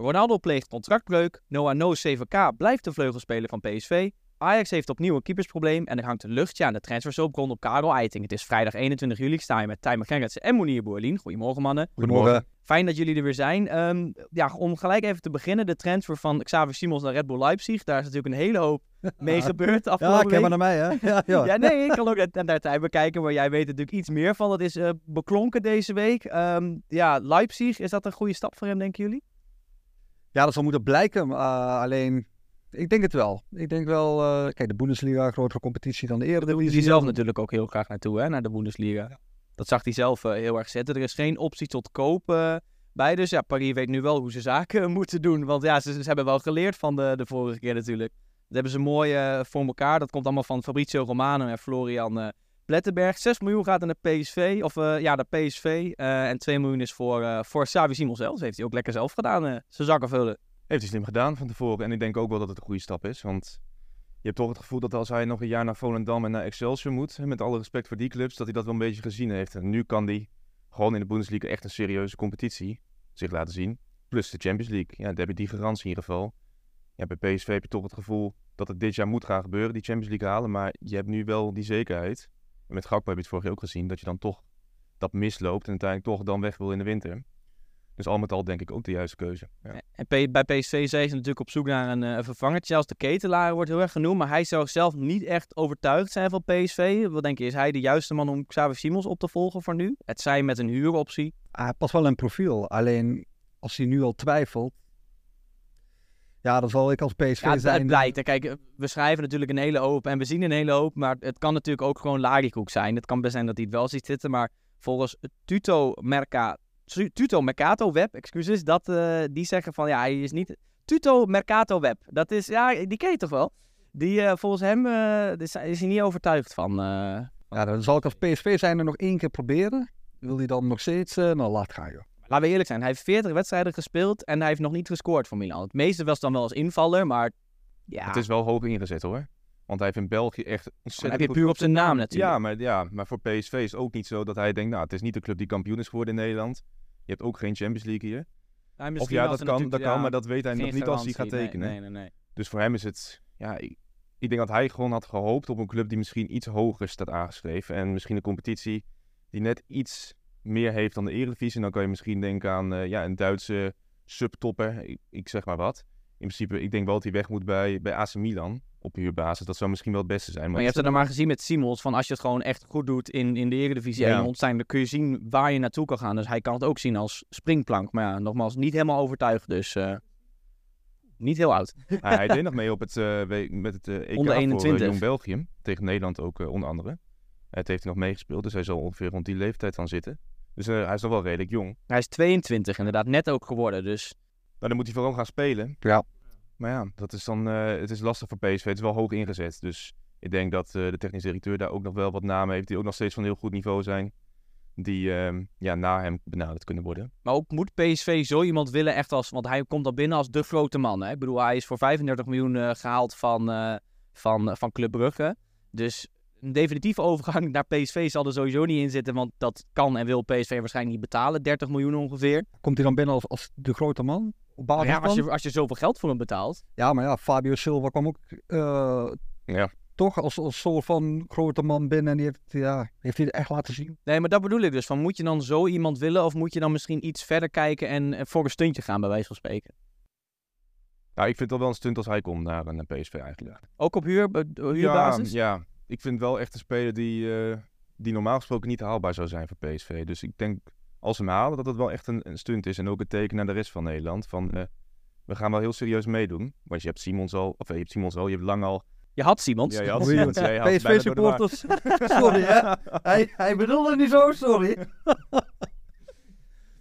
Ronaldo pleegt contractbreuk. Noah Noos 7K blijft de vleugelspeler van PSV. Ajax heeft opnieuw een keepersprobleem en er hangt een luchtje aan de transfersoap rondom Karel Eiting. Het is vrijdag 21 juli, ik sta hier met Tijmen Gerritsen en Monier Boerlien. Goedemorgen mannen. Goedemorgen. Fijn dat jullie er weer zijn. Ehm, ja, om gelijk even te beginnen, de transfer van Xavier Simons naar Red Bull Leipzig. Daar is natuurlijk een hele hoop mee gebeurd Ja, afgelopen ken maar week. naar mij, hè? Ja, ja. Ja, nee, ik kan ook naar, naar Tijmen kijken, maar jij weet natuurlijk iets meer van. Dat is eh, beklonken deze week. Ehm, ja, Leipzig, is dat een goede stap voor hem, denken jullie? Ja, dat zal moeten blijken. uh, alleen, ik denk het wel. Ik denk wel, uh, kijk, de Bundesliga, grotere competitie dan de Eredivisie. hij zelf natuurlijk ook heel graag naartoe, hè, naar de Bundesliga. Dat zag hij zelf uh, heel erg zitten. Er is geen optie tot koop uh, bij. Dus ja, Paris weet nu wel hoe ze zaken moeten doen. Want ja, ze, ze hebben wel geleerd van de, de vorige keer natuurlijk. Dat hebben ze mooi uh, voor elkaar. Dat komt allemaal van Fabrizio Romano en Florian Plettenberg. 6 miljoen gaat naar de PSV. Of ja, naar PSV. en 2 miljoen is voor, voor Xavi Simons zelf. Dat heeft hij ook lekker zelf gedaan. zijn zakken vullen. Heeft hij slim gedaan van tevoren. En ik denk ook wel dat het een goede stap is. Want je hebt toch het gevoel dat als hij nog een jaar naar Volendam en naar Excelsior moet, met alle respect voor die clubs, dat hij dat wel een beetje gezien heeft. En nu kan hij gewoon in de Bundesliga echt een serieuze competitie zich laten zien. Plus de Champions League. Ja, daar heb je die garantie in ieder geval. Ja, bij PSV heb je toch het gevoel dat het dit jaar moet gaan gebeuren, die Champions League halen. Maar je hebt nu wel die zekerheid. En met Gakpo heb je het vorig jaar ook gezien, dat je dan toch dat misloopt en uiteindelijk toch dan weg wil in de winter. Dus al met al denk ik ook de juiste keuze. Ja. En bij PSV zijn ze natuurlijk op zoek naar een, uh, vervangertje. Als de ketelaar wordt heel erg genoemd. Maar hij zou zelf niet echt overtuigd zijn van PSV. Wat denk je, is hij de juiste man om Xavier Simons op te volgen voor nu? Het zij met een huuroptie. Hij past wel een profiel. Alleen als hij nu al twijfelt. Ja, dan zal ik als PSV ja, het, zijn. Het blijkt. Kijk, we schrijven natuurlijk een hele hoop en we zien een hele hoop. Maar het kan natuurlijk ook gewoon Larikoek zijn. Het kan best zijn dat hij het wel ziet zitten. Maar volgens Tuto Merca Tuto Mercato Web, excuses, dat, uh, die zeggen van ja, hij is niet. Tuto Mercato Web, dat is, ja, die ken je toch wel? Die uh, volgens hem uh, is, is hij niet overtuigd van. ja, dan zal ik als PSV zijn er nog één keer proberen. Wil hij dan nog steeds? nou, laat gaan joh. Laten we eerlijk zijn, hij heeft 40 wedstrijden gespeeld en hij heeft nog niet gescoord voor Milan. Het meeste was dan wel als invaller, maar ja. Het is wel hoog ingezet hoor. Want hij heeft in België echt ontzettend heb je puur op zijn naam natuurlijk. Ja maar, ja, maar voor PSV is het ook niet zo dat hij denkt, nou, het is niet de club die kampioen is geworden in Nederland. Je hebt ook geen Champions League hier. Ja, of ja, dat kan, dat kan, maar dat weet hij nog niet als hij gaat tekenen. Nee, nee, nee. Dus voor hem is het, ja, ik, ik, denk dat hij gewoon had gehoopt op een club die misschien iets hoger staat aangeschreven. En misschien een competitie die net iets meer heeft dan de Eredivisie. En dan kan je misschien denken aan uh, ja, een Duitse subtopper, ik, ik zeg maar wat. In principe, ik denk wel dat hij weg moet bij, bij AC Milan op huurbasis. Dat zou misschien wel het beste zijn. Maar, maar je hebt het dan maar gezien met Simons, van als je het gewoon echt goed doet in, in de Eredivisie ja. 1 ontstaan, dan kun je zien waar je naartoe kan gaan. Dus hij kan het ook zien als springplank. Maar ja, nogmaals, niet helemaal overtuigd, dus uh, niet heel oud. Hij deed nog mee op het, uh, met het EK onder 21. voor Jong België, tegen Nederland ook onder andere. Het heeft hij nog meegespeeld, dus hij zal ongeveer rond die leeftijd dan zitten. Dus hij is nog wel redelijk jong. Hij is 22, inderdaad, net ook geworden, dus... Nou, dan moet hij vooral gaan spelen. Ja. Maar ja, dat is dan, uh, het is lastig voor PSV. Het is wel hoog ingezet. Dus ik denk dat uh, de technisch directeur daar ook nog wel wat namen heeft. Die ook nog steeds van heel goed niveau zijn. Die uh, ja, na hem benaderd kunnen worden. Maar ook moet PSV zo iemand willen echt als... Want hij komt al binnen als de grote man. Hè? Ik bedoel, hij is voor 35 miljoen uh, gehaald van, uh, van, van Club Brugge. Dus een definitieve overgang naar PSV zal er sowieso niet in zitten. Want dat kan en wil PSV waarschijnlijk niet betalen. 30 miljoen ongeveer. Komt hij dan binnen als, als de grote man? Op basis ja, als je, als je zoveel geld voor hem betaalt. Ja, maar ja, Fabio Silva kwam ook uh, ja. toch als, als soort van grote man binnen. En die heeft, ja, heeft hij het echt laten zien. Nee, maar dat bedoel ik dus. Van, moet je dan zo iemand willen of moet je dan misschien iets verder kijken en, en voor een stuntje gaan, bij wijze van spreken? Nou, ik vind het wel een stunt als hij komt naar een PSV eigenlijk. Ook op huur, huurbasis? Ja, ja, ik vind wel echt een speler die, uh, die normaal gesproken niet haalbaar zou zijn voor PSV. Dus ik denk als ze hem halen, dat het wel echt een, een, stunt is. En ook een teken naar de rest van Nederland. Van, uh, we gaan wel heel serieus meedoen. Want je hebt Simons al, of je hebt Simons al, je hebt lang al... Je had Simons. Ja, je had Simons. Ja, PSV-supporters. sorry, hè. Hij, hij bedoelde niet zo, sorry.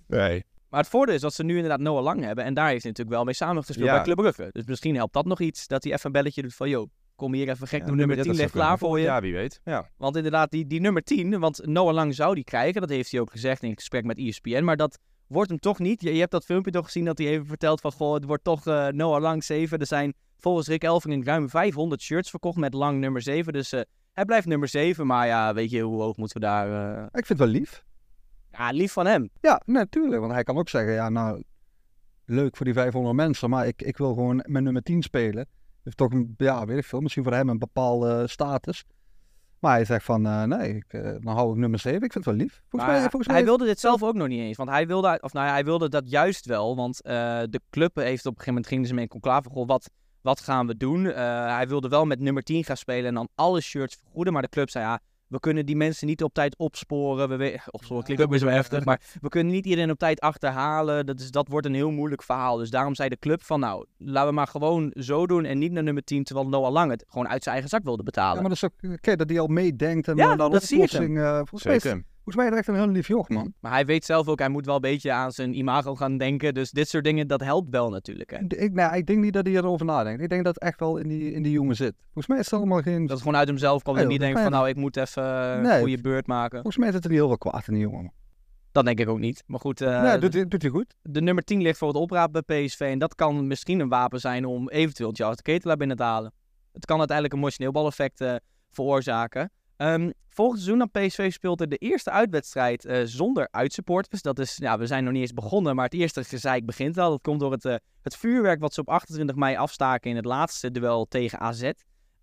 nee. Maar het voordeel is dat ze nu inderdaad Noah Lang hebben. En daar heeft hij natuurlijk wel mee samengespeeld ja. bij Club Brugge. Dus misschien helpt dat nog iets, dat hij even een belletje doet van... Yo, kom hier even gek, ja, nummer 10 ligt klaar voor je. Ja, wie weet. Ja. Want inderdaad, die, die nummer 10, want Noah Lang zou die krijgen, dat heeft hij ook gezegd in gesprek met ESPN, maar dat wordt hem toch niet. Je, je hebt dat filmpje toch gezien dat hij even vertelt van, goh, het wordt toch uh, Noah Lang 7. Er zijn volgens Rick Elving ruim 500 shirts verkocht met Lang nummer 7, dus uh, hij blijft nummer 7, maar ja, weet je, hoe hoog moeten we daar... Uh... Ik vind het wel lief. Ja, lief van hem. Ja, natuurlijk, want hij kan ook zeggen, ja, nou... leuk voor die 500 mensen, maar ik, ik wil gewoon met nummer 10 spelen. Heeft toch een, ja, weet ik veel, misschien voor hem een bepaalde status. Maar hij zegt van, eh, nee, ik, eh, dan hou ik nummer 7. Ik vind het wel lief. Volgens mij, hij- volgens hij mij wilde dit zelf ook nog niet eens. Want hij wilde, of nou ja, hij wilde dat juist wel. Want eh, de club heeft op een gegeven moment gingen ze mee in conclave. Goh, wat, wat gaan we doen? Hij wilde wel met nummer 10 gaan spelen en dan alle shirts vergoeden. Maar de club zei ja, we kunnen die mensen niet op tijd opsporen. We we- opsporen klinkt ook weer zo heftig. Maar we kunnen niet iedereen op tijd achterhalen. Dat, is, dat wordt een heel moeilijk verhaal. Dus daarom zei de club van nou, laten we maar gewoon zo doen. En niet naar nummer 10. Terwijl Noah Lang het gewoon uit zijn eigen zak wilde betalen. Ja, maar dat is ook, kijk, dat hij al meedenkt en Ja, dan dat oplossing. eh, volgens, mij. Volgens mij is echt een heel lief joch, man. Maar hij weet zelf ook, hij moet wel een beetje aan zijn imago gaan denken. Dus dit soort dingen, dat helpt wel natuurlijk. Hè. Ik, nee, ik denk niet dat hij erover nadenkt. Ik denk dat het echt wel in die, in die jongen zit. Volgens mij is het allemaal geen... Dat het gewoon uit hemzelf komt en niet denkt van nou, ik moet even een Nee. goede beurt maken. Volgens mij zit er niet heel veel kwaad in die jongen. Dat denk ik ook niet. Maar goed, eh, nee, doet, hij- doet hij goed. de nummer 10 ligt voor het oprapen bij PSV. En dat kan misschien een wapen zijn om eventueel Charles de Ketelaar binnen te halen. Het kan uiteindelijk een mooi sneeuwbaleffect eh, veroorzaken. Ehm, volgend seizoen dan PSV speelt er de eerste uitwedstrijd eh, zonder uitsupporters. Dat is, ja, we zijn nog niet eens begonnen, maar het eerste gezeik begint al. Dat komt door het, eh, het vuurwerk wat ze op 28 mei afstaken in het laatste duel tegen AZ.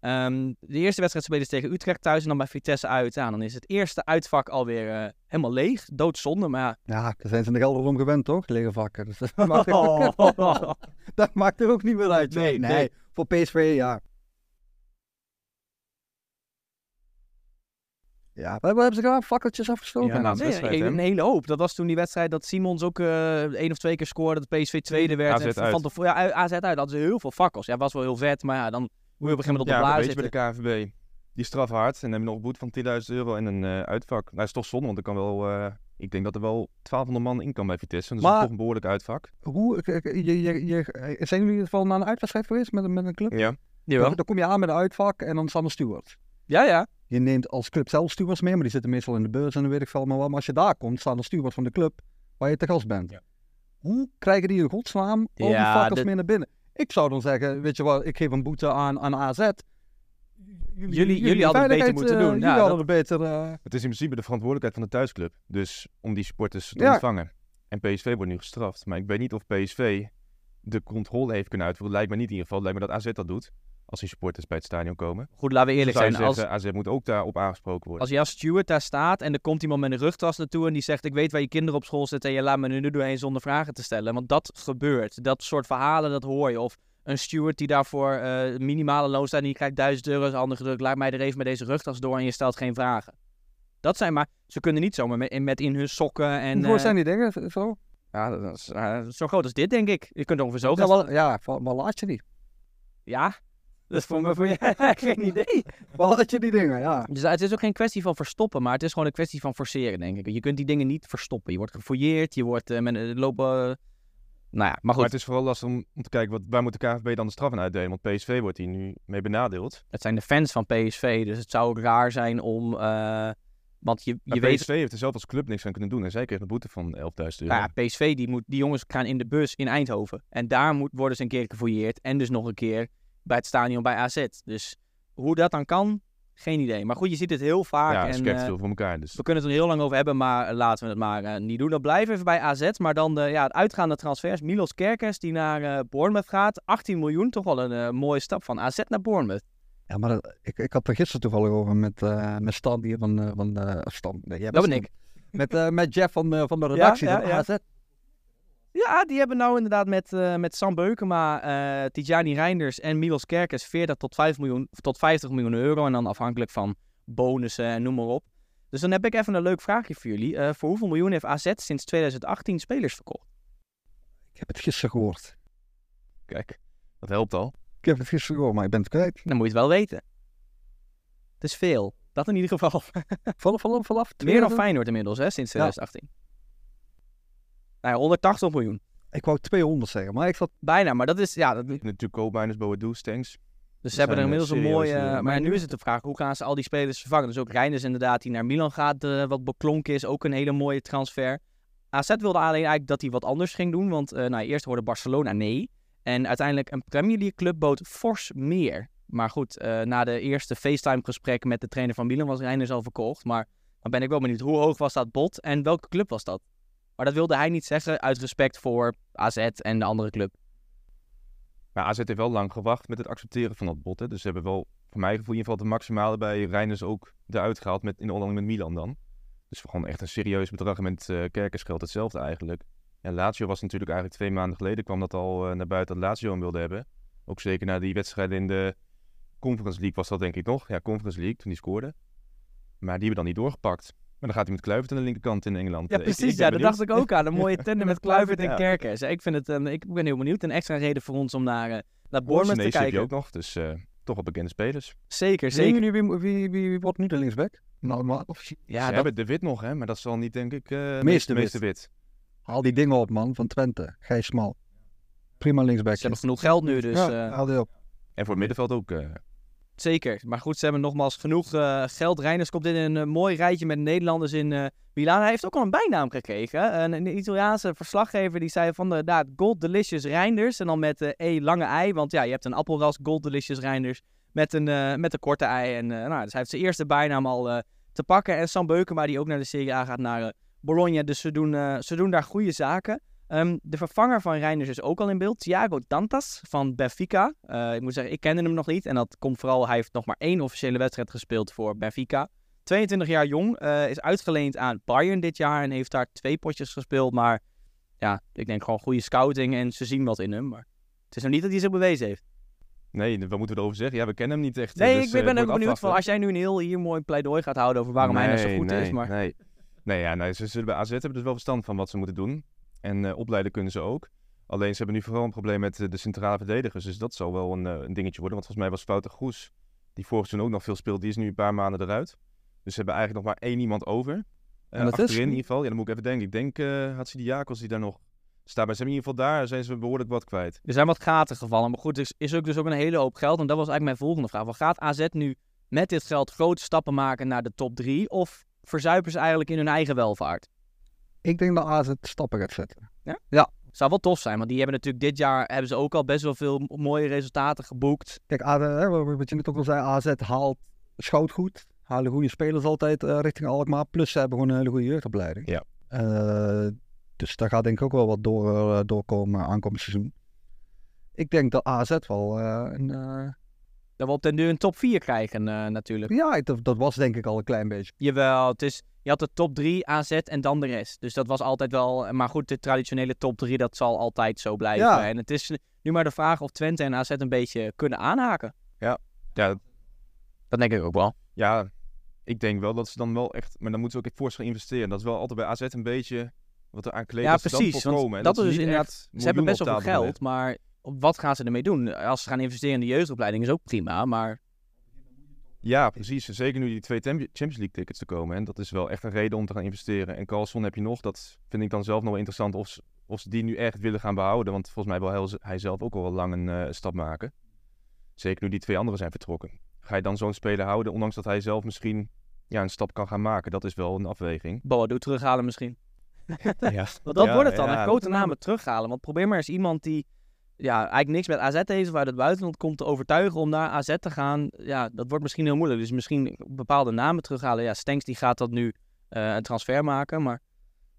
Ehm, de eerste wedstrijd spelen ze tegen Utrecht thuis en dan bij Vitesse uit. Ja, dan is het eerste uitvak alweer eh, helemaal leeg. Doodzonde, maar ja. Ja, daar zijn ze in de Gelderland gewend, toch? Lege vakken. Dus dat, maakt er ook, dat maakt er ook niet meer uit. joh. Nee, nee. Voor PSV, ja. Ja, wat, wat hebben ze gedaan? Fakkeltjes afgestoken? Ja, nou, Nee, wedstrijd, een, hè? een hele hoop. Dat was toen die wedstrijd dat Simons ook eh één of twee keer scoorde. Dat PSV tweede werd. AZ en van tevoren, ja, AZ uit. Dat hadden ze heel veel fakkels. Ja, was wel heel vet. Maar ja, dan moet je op een gegeven moment op de Ja, beetje zitten. bij de KNVB. Die straf hard en hebben nog een boete van 10.000 euro en een eh, uitvak. Nou, dat is toch zonde, want er kan wel... eh, ik denk dat er wel 1200 man in kan bij Vitesse. Dus dat Maar- is toch een behoorlijk uitvak. Hoe, je, je, je, zijn jullie in ieder geval naar een uitwedstrijd geweest met, een- met een club? Ja. Jawel. Dan, dan kom je aan met een uitvak en dan staan stewards. Ja, ja. Je neemt als club zelf stewards mee, maar die zitten meestal in de beurs en dan weet ik veel maar wat. Maar als je daar komt, staan er stewards van de club waar je te gast bent. Ja. Hoe krijgen die in godsnaam al die dit- mee naar binnen? Ik zou dan zeggen, weet je wat, ik geef een boete aan, aan AZ. Jullie- jullie hadden het beter moeten eh, doen. Jullie Ja, hadden het beter... eh, Het is in principe de verantwoordelijkheid van de thuisclub. Dus om die supporters te Ja. ontvangen. En PSV wordt nu gestraft. Maar ik weet niet of PSV de controle heeft kunnen uitvoeren. Lijkt me niet in ieder geval. Lijkt me dat AZ dat doet. Als die supporters bij het stadion komen. Goed, laten we eerlijk zijn. Als, zeggen, AZ moet ook daarop aangesproken worden. als als steward daar staat en er komt iemand met een rugtas naartoe en die zegt: Ik weet waar je kinderen op school zitten en je laat me nu doorheen zonder vragen te stellen. Want dat gebeurt. Dat soort verhalen, dat hoor je. Of een steward die daarvoor eh minimale loon staat en die krijgt 1000 euro, is handen gedrukt. Laat mij er even met deze rugtas door en je stelt geen vragen. Dat zijn maar, ze kunnen niet zomaar met, met in hun sokken en. Hoe groot eh, zijn die dingen? Zo? ja, dat is, eh, zo groot als dit, denk ik. Je kunt ongeveer zo Ja, wel, ja, waar laat je die? Ja, dat is voor me voor je geen idee. Waar laat je die dingen, ja. Dus het is ook geen kwestie van verstoppen, maar het is gewoon een kwestie van forceren, denk ik. Je kunt die dingen niet verstoppen. Je wordt gefouilleerd, je wordt eh, met een lopen. eh, nou ja, maar Maar goed, het is vooral lastig om, om te kijken, wat, waar moet de KNVB dan de straf aan uitdelen? Want PSV wordt hier nu mee benadeeld. het zijn de fans van PSV, dus het zou ook raar zijn om. eh, want je, Maar je weet. PSV heeft er zelf als club niks aan kunnen doen. En zij kreeg een boete van 11.000 euro. Nou ja, PSV, die, moet, die jongens gaan in de bus in Eindhoven. En daar moet, worden ze een keer gefouilleerd. En dus nog een keer bij het stadion bij AZ. Dus hoe dat dan kan, geen idee. Maar goed, je ziet het heel vaak. ja, en, eh, veel voor elkaar. Dus We kunnen het er heel lang over hebben, maar laten we het maar eh, niet doen. Dan blijven we even bij AZ. Maar dan de, ja, het uitgaande transfers. Milos Kerkers die naar eh Bournemouth gaat. 18 miljoen, toch wel een eh, mooie stap van AZ naar Bournemouth. Ja, maar dat- ik, ik had er gisteren toevallig over met, eh met Stan hier van, eh, van de Stan. Nee, jij Dat ben ik. Met, eh, met Jeff van, eh, van de redactie ja, van ja. AZ. Ja, die hebben nou inderdaad met, eh, met Sam Beukema, eh Tijani Reinders en Milos Kerkers 40 tot, 5 miljoen, tot 50 miljoen euro. En dan afhankelijk van bonussen en noem maar op. Dus dan heb ik even een leuk vraagje voor jullie. Eh, voor hoeveel miljoen heeft AZ sinds 2018 spelers verkocht? Ik heb het gisteren gehoord. kijk, dat helpt al. Ik heb het gisteren gehoord, maar ik ben het kwijt. Dan moet je het wel weten. Het is veel. Dat in ieder geval. Vanaf, vanaf, vanaf. Meer dan Feyenoord inmiddels, hè, sinds 2018. Nou ja, 180 miljoen. Ik wou 200 zeggen, maar ik zat... Bijna, maar dat is, ja, dat, dus Natuurlijk koopmijners, Boadu, Stanks. ze hebben er eh, inmiddels een mooie, serieuze maar nu is het de vraag, hoe gaan ze al die spelers vervangen? Dus ook Reinders inderdaad, die naar Milan gaat, eh, wat beklonken is, ook een hele mooie transfer. AZ wilde alleen eigenlijk dat hij wat anders ging doen, want eh, nou, eerst hoorde Barcelona nee. En uiteindelijk een Premier League club bood fors meer. Maar goed, eh, na de eerste FaceTime gesprek met de trainer van Milan was Reinders al verkocht. Maar dan ben ik wel benieuwd, hoe hoog was dat bod en welke club was dat? Maar dat wilde hij niet zeggen uit respect voor AZ en de andere club. Maar AZ heeft wel lang gewacht met het accepteren van dat bod. Hè. Dus ze hebben wel, voor mijn gevoel, in ieder geval de maximale bij Reiners ook eruit gehaald met, in de met Milan dan. Dus gewoon echt een serieus bedrag. En met uh, hetzelfde eigenlijk. En Lazio was natuurlijk eigenlijk twee maanden geleden kwam dat al uh, naar buiten dat Lazio hem wilde hebben. Ook zeker na die wedstrijd in de Conference League was dat denk ik nog. Ja, Conference League, toen die scoorde. Maar die hebben dan niet doorgepakt. Maar dan gaat hij met Kluivert aan de linkerkant in Engeland. Ja, Eh, precies. ik, ik ben ja, dat dacht ik ook aan. Een mooie tandem met Kluivert en Ja. Kerkers. Ik, vind het, een- ik ben heel benieuwd. Een extra reden voor ons om naar, eh naar Bournemouth te Senesi heb je kijken. ook nog. Dus eh, toch wel bekende spelers. Zeker, Zeker. Wie, wie, wie, wie, wie wordt nu de linksback? Nou, maar, of, Ze Ja, dat, hebben de Wit nog, hè. Maar dat zal niet, denk ik, eh Meeste meeste, Wit. haal die dingen op, man, van Twente. Gijs Smal. Prima linksback. ze hebben genoeg geld nu, dus... ja, eh, haal die op. En voor het middenveld ook. eh, Zeker. Maar goed, ze hebben nogmaals genoeg eh, geld. Reiners komt in een eh, mooi rijtje met Nederlanders in eh Milaan. Hij heeft ook al een bijnaam gekregen. Een, Italiaanse verslaggever die zei van de nou, Gold Delicious Reinders. En dan met de E lange ei. Want ja, je hebt een appelras Gold Delicious Reinders met een, met een korte ei. En nou, dus hij heeft zijn eerste bijnaam al te pakken. En Sam Beukema die ook naar de Serie A gaat naar Bologna. Dus ze doen, ze doen daar goede zaken. Ehm, de vervanger van Reinders is ook al in beeld. Thiago Dantas van Benfica. Eh, ik moet zeggen, ik kende hem nog niet. En dat komt vooral, hij heeft nog maar één officiële wedstrijd gespeeld voor Benfica. 22 jaar jong, eh, is uitgeleend aan Bayern dit jaar en heeft daar twee potjes gespeeld. Maar ja, ik denk gewoon goede scouting en ze zien wat in hem. Maar het is nog niet dat hij zich bewezen heeft. nee, wat moeten we erover zeggen? Ja, we kennen hem niet echt. Nee, dus, ik ben, eh, ook benieuwd van als jij nu een heel hier mooi pleidooi gaat houden over waarom hij nou zo goed nee, is. Maar Nee, nee, ja, nee ze zullen bij AZ hebben dus wel verstand van wat ze moeten doen. En eh, opleiden kunnen ze ook. Alleen ze hebben nu vooral een probleem met eh, de centrale verdedigers. Dus dat zal wel een, eh, een dingetje worden. Want volgens mij was Foute Goes, die vorig seizoen ook nog veel speelde, die is nu een paar maanden eruit. Dus ze hebben eigenlijk nog maar één iemand over. En dat is- achterin in ieder geval. Ja, dan moet ik even denken. Ik denk uh, Hatsidiakos die daar nog staat. Maar ze hebben in ieder geval daar zijn ze behoorlijk wat kwijt. er zijn wat gaten gevallen. Maar goed, er is, is ook dus ook een hele hoop geld. En dat was eigenlijk mijn volgende vraag. Wat gaat AZ nu met dit geld grote stappen maken naar de top 3? Of verzuipen ze eigenlijk in hun eigen welvaart? Ik denk dat AZ stappen gaat zetten. Zou wel tof zijn, want die hebben natuurlijk dit jaar hebben ze ook al best wel veel mooie resultaten geboekt. Kijk, AZ, hè, wat je net ook al zei, AZ haalt schout goed. Halen goede spelers altijd eh, richting Alkmaar. Plus ze hebben gewoon een hele goede jeugdopleiding. Ja. Eh, dus daar gaat denk ik ook wel wat door, eh, doorkomen aankomend seizoen. Ik denk dat AZ wel eh, een... Dat we op den duur een top 4 krijgen eh, natuurlijk. ja, dat, dat was denk ik al een klein beetje. Jawel, het is, je had de top 3 AZ en dan de rest. Dus dat was altijd wel... Maar goed, de traditionele top 3, dat zal altijd zo blijven. Ja. En het is nu maar de vraag of Twente en AZ een beetje kunnen aanhaken. Ja, Dat denk ik ook wel. ja, ik denk wel dat ze dan wel echt... Maar dan moeten ze ook fors gaan investeren. Dat is wel altijd bij AZ een beetje wat er aan kleed Ja, precies, Dat voorkomen. Dat ze is niet inderdaad- echt Ze hebben best wel veel geld, maar wat gaan ze ermee doen? Als ze gaan investeren in de jeugdopleiding is ook prima, maar... Ja, precies. Zeker nu die twee Champions League tickets te komen. En dat is wel echt een reden om te gaan investeren. En Carlson heb je nog. Dat vind ik dan zelf nog wel interessant of ze, of ze die nu echt willen gaan behouden. Want volgens mij wil hij, zelf ook al wel lang een eh, stap maken. Zeker nu die twee anderen zijn vertrokken. Ga je dan zo'n speler houden, ondanks dat hij zelf misschien ja, een stap kan gaan maken? Dat is wel een afweging. Boadu terughalen misschien. ja. Want dat Ja, wordt het dan, ja, dat- grote namen terughalen. Want probeer maar eens iemand die ja, eigenlijk niks met AZ heeft of uit het buitenland komt te overtuigen om naar AZ te gaan. Ja, dat wordt misschien heel moeilijk. Dus misschien bepaalde namen terughalen. Ja, Stenks die gaat dat nu eh, een transfer maken, maar...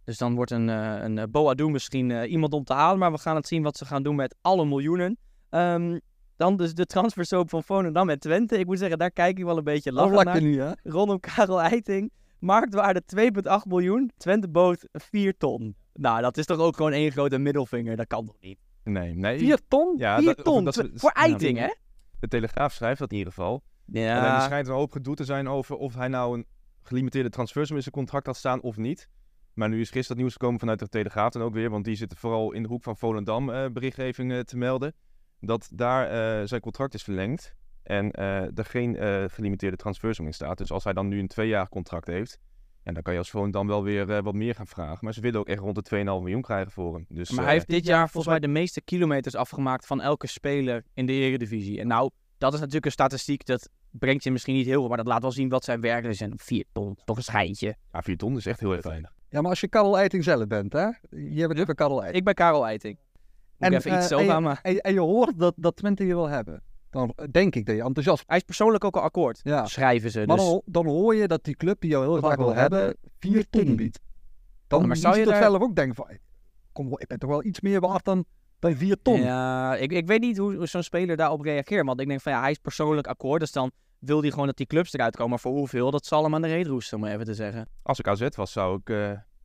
Dus dan wordt een, eh een eh, Boadu misschien iemand om te halen. Maar we gaan het zien wat ze gaan doen met alle miljoenen. Ehm, dan dus de transfersoap van Volendam met Twente. Ik moet zeggen, daar kijk ik wel een beetje vlakte naar. nu, hè? Rondom Karel Eiting. Marktwaarde 2,8 miljoen. Twente bood 4 ton. Nou, dat is toch ook gewoon één grote middelvinger. Dat kan toch niet? Nee, nee. 4 ton? Ja, 4 dat- of ton? dat ze- Twe- voor ja, Eiting, hè? De Telegraaf schrijft dat in ieder geval. Alleen er Ja. schijnt een hoop gedoe te zijn over of hij nou een gelimiteerde transfersum in zijn contract had staan of niet. Maar nu is gisteren het nieuws gekomen vanuit de Telegraaf dan ook weer. Want die zitten vooral in de hoek van Volendam eh, berichtgeving eh, te melden. Dat daar eh, zijn contract is verlengd. En eh, er geen eh, gelimiteerde transfersum in staat. Dus als hij dan nu een tweejarig contract heeft. Ja, dan kan je als Volendam wel weer eh, wat meer gaan vragen. Maar ze willen ook echt rond de 2,5 miljoen krijgen voor hem. Dus, Maar eh, hij heeft dit jaar volgens mij de meeste kilometers afgemaakt van elke speler in de Eredivisie. En nou, dat is natuurlijk een statistiek dat brengt je misschien niet heel veel, maar dat laat wel zien wat zijn werkelijk zijn. 4 ton, toch een schijntje. ja, 4 ton is echt heel erg weinig. Ja, maar als je Karel Eiting zelf bent, hè? Je bent bij Karel Eiting. Ik ben Karel Eiting. Moet ik even eh, iets zo en, gaan, maar... en, en je hoort dat, dat Twente je wil hebben. Dan denk ik dat je enthousiast Hij is persoonlijk ook al akkoord. Ja. Schrijven ze. Maar Dus... dan, dan hoor je dat die club die jou heel graag wil hebben, 4 ton biedt. Dan maar maar zou je daar- zelf ook denken van, kom, ik ben toch wel iets meer waard dan, dan 4 ton. Ja, ik, ik weet niet hoe, zo'n speler daarop reageert. Want ik denk van ja, hij is persoonlijk akkoord. Dus dan wil hij gewoon dat die clubs eruit komen. Maar voor hoeveel, dat zal hem aan de reet roesten, om even te zeggen. Als ik AZ was, zou ik eh,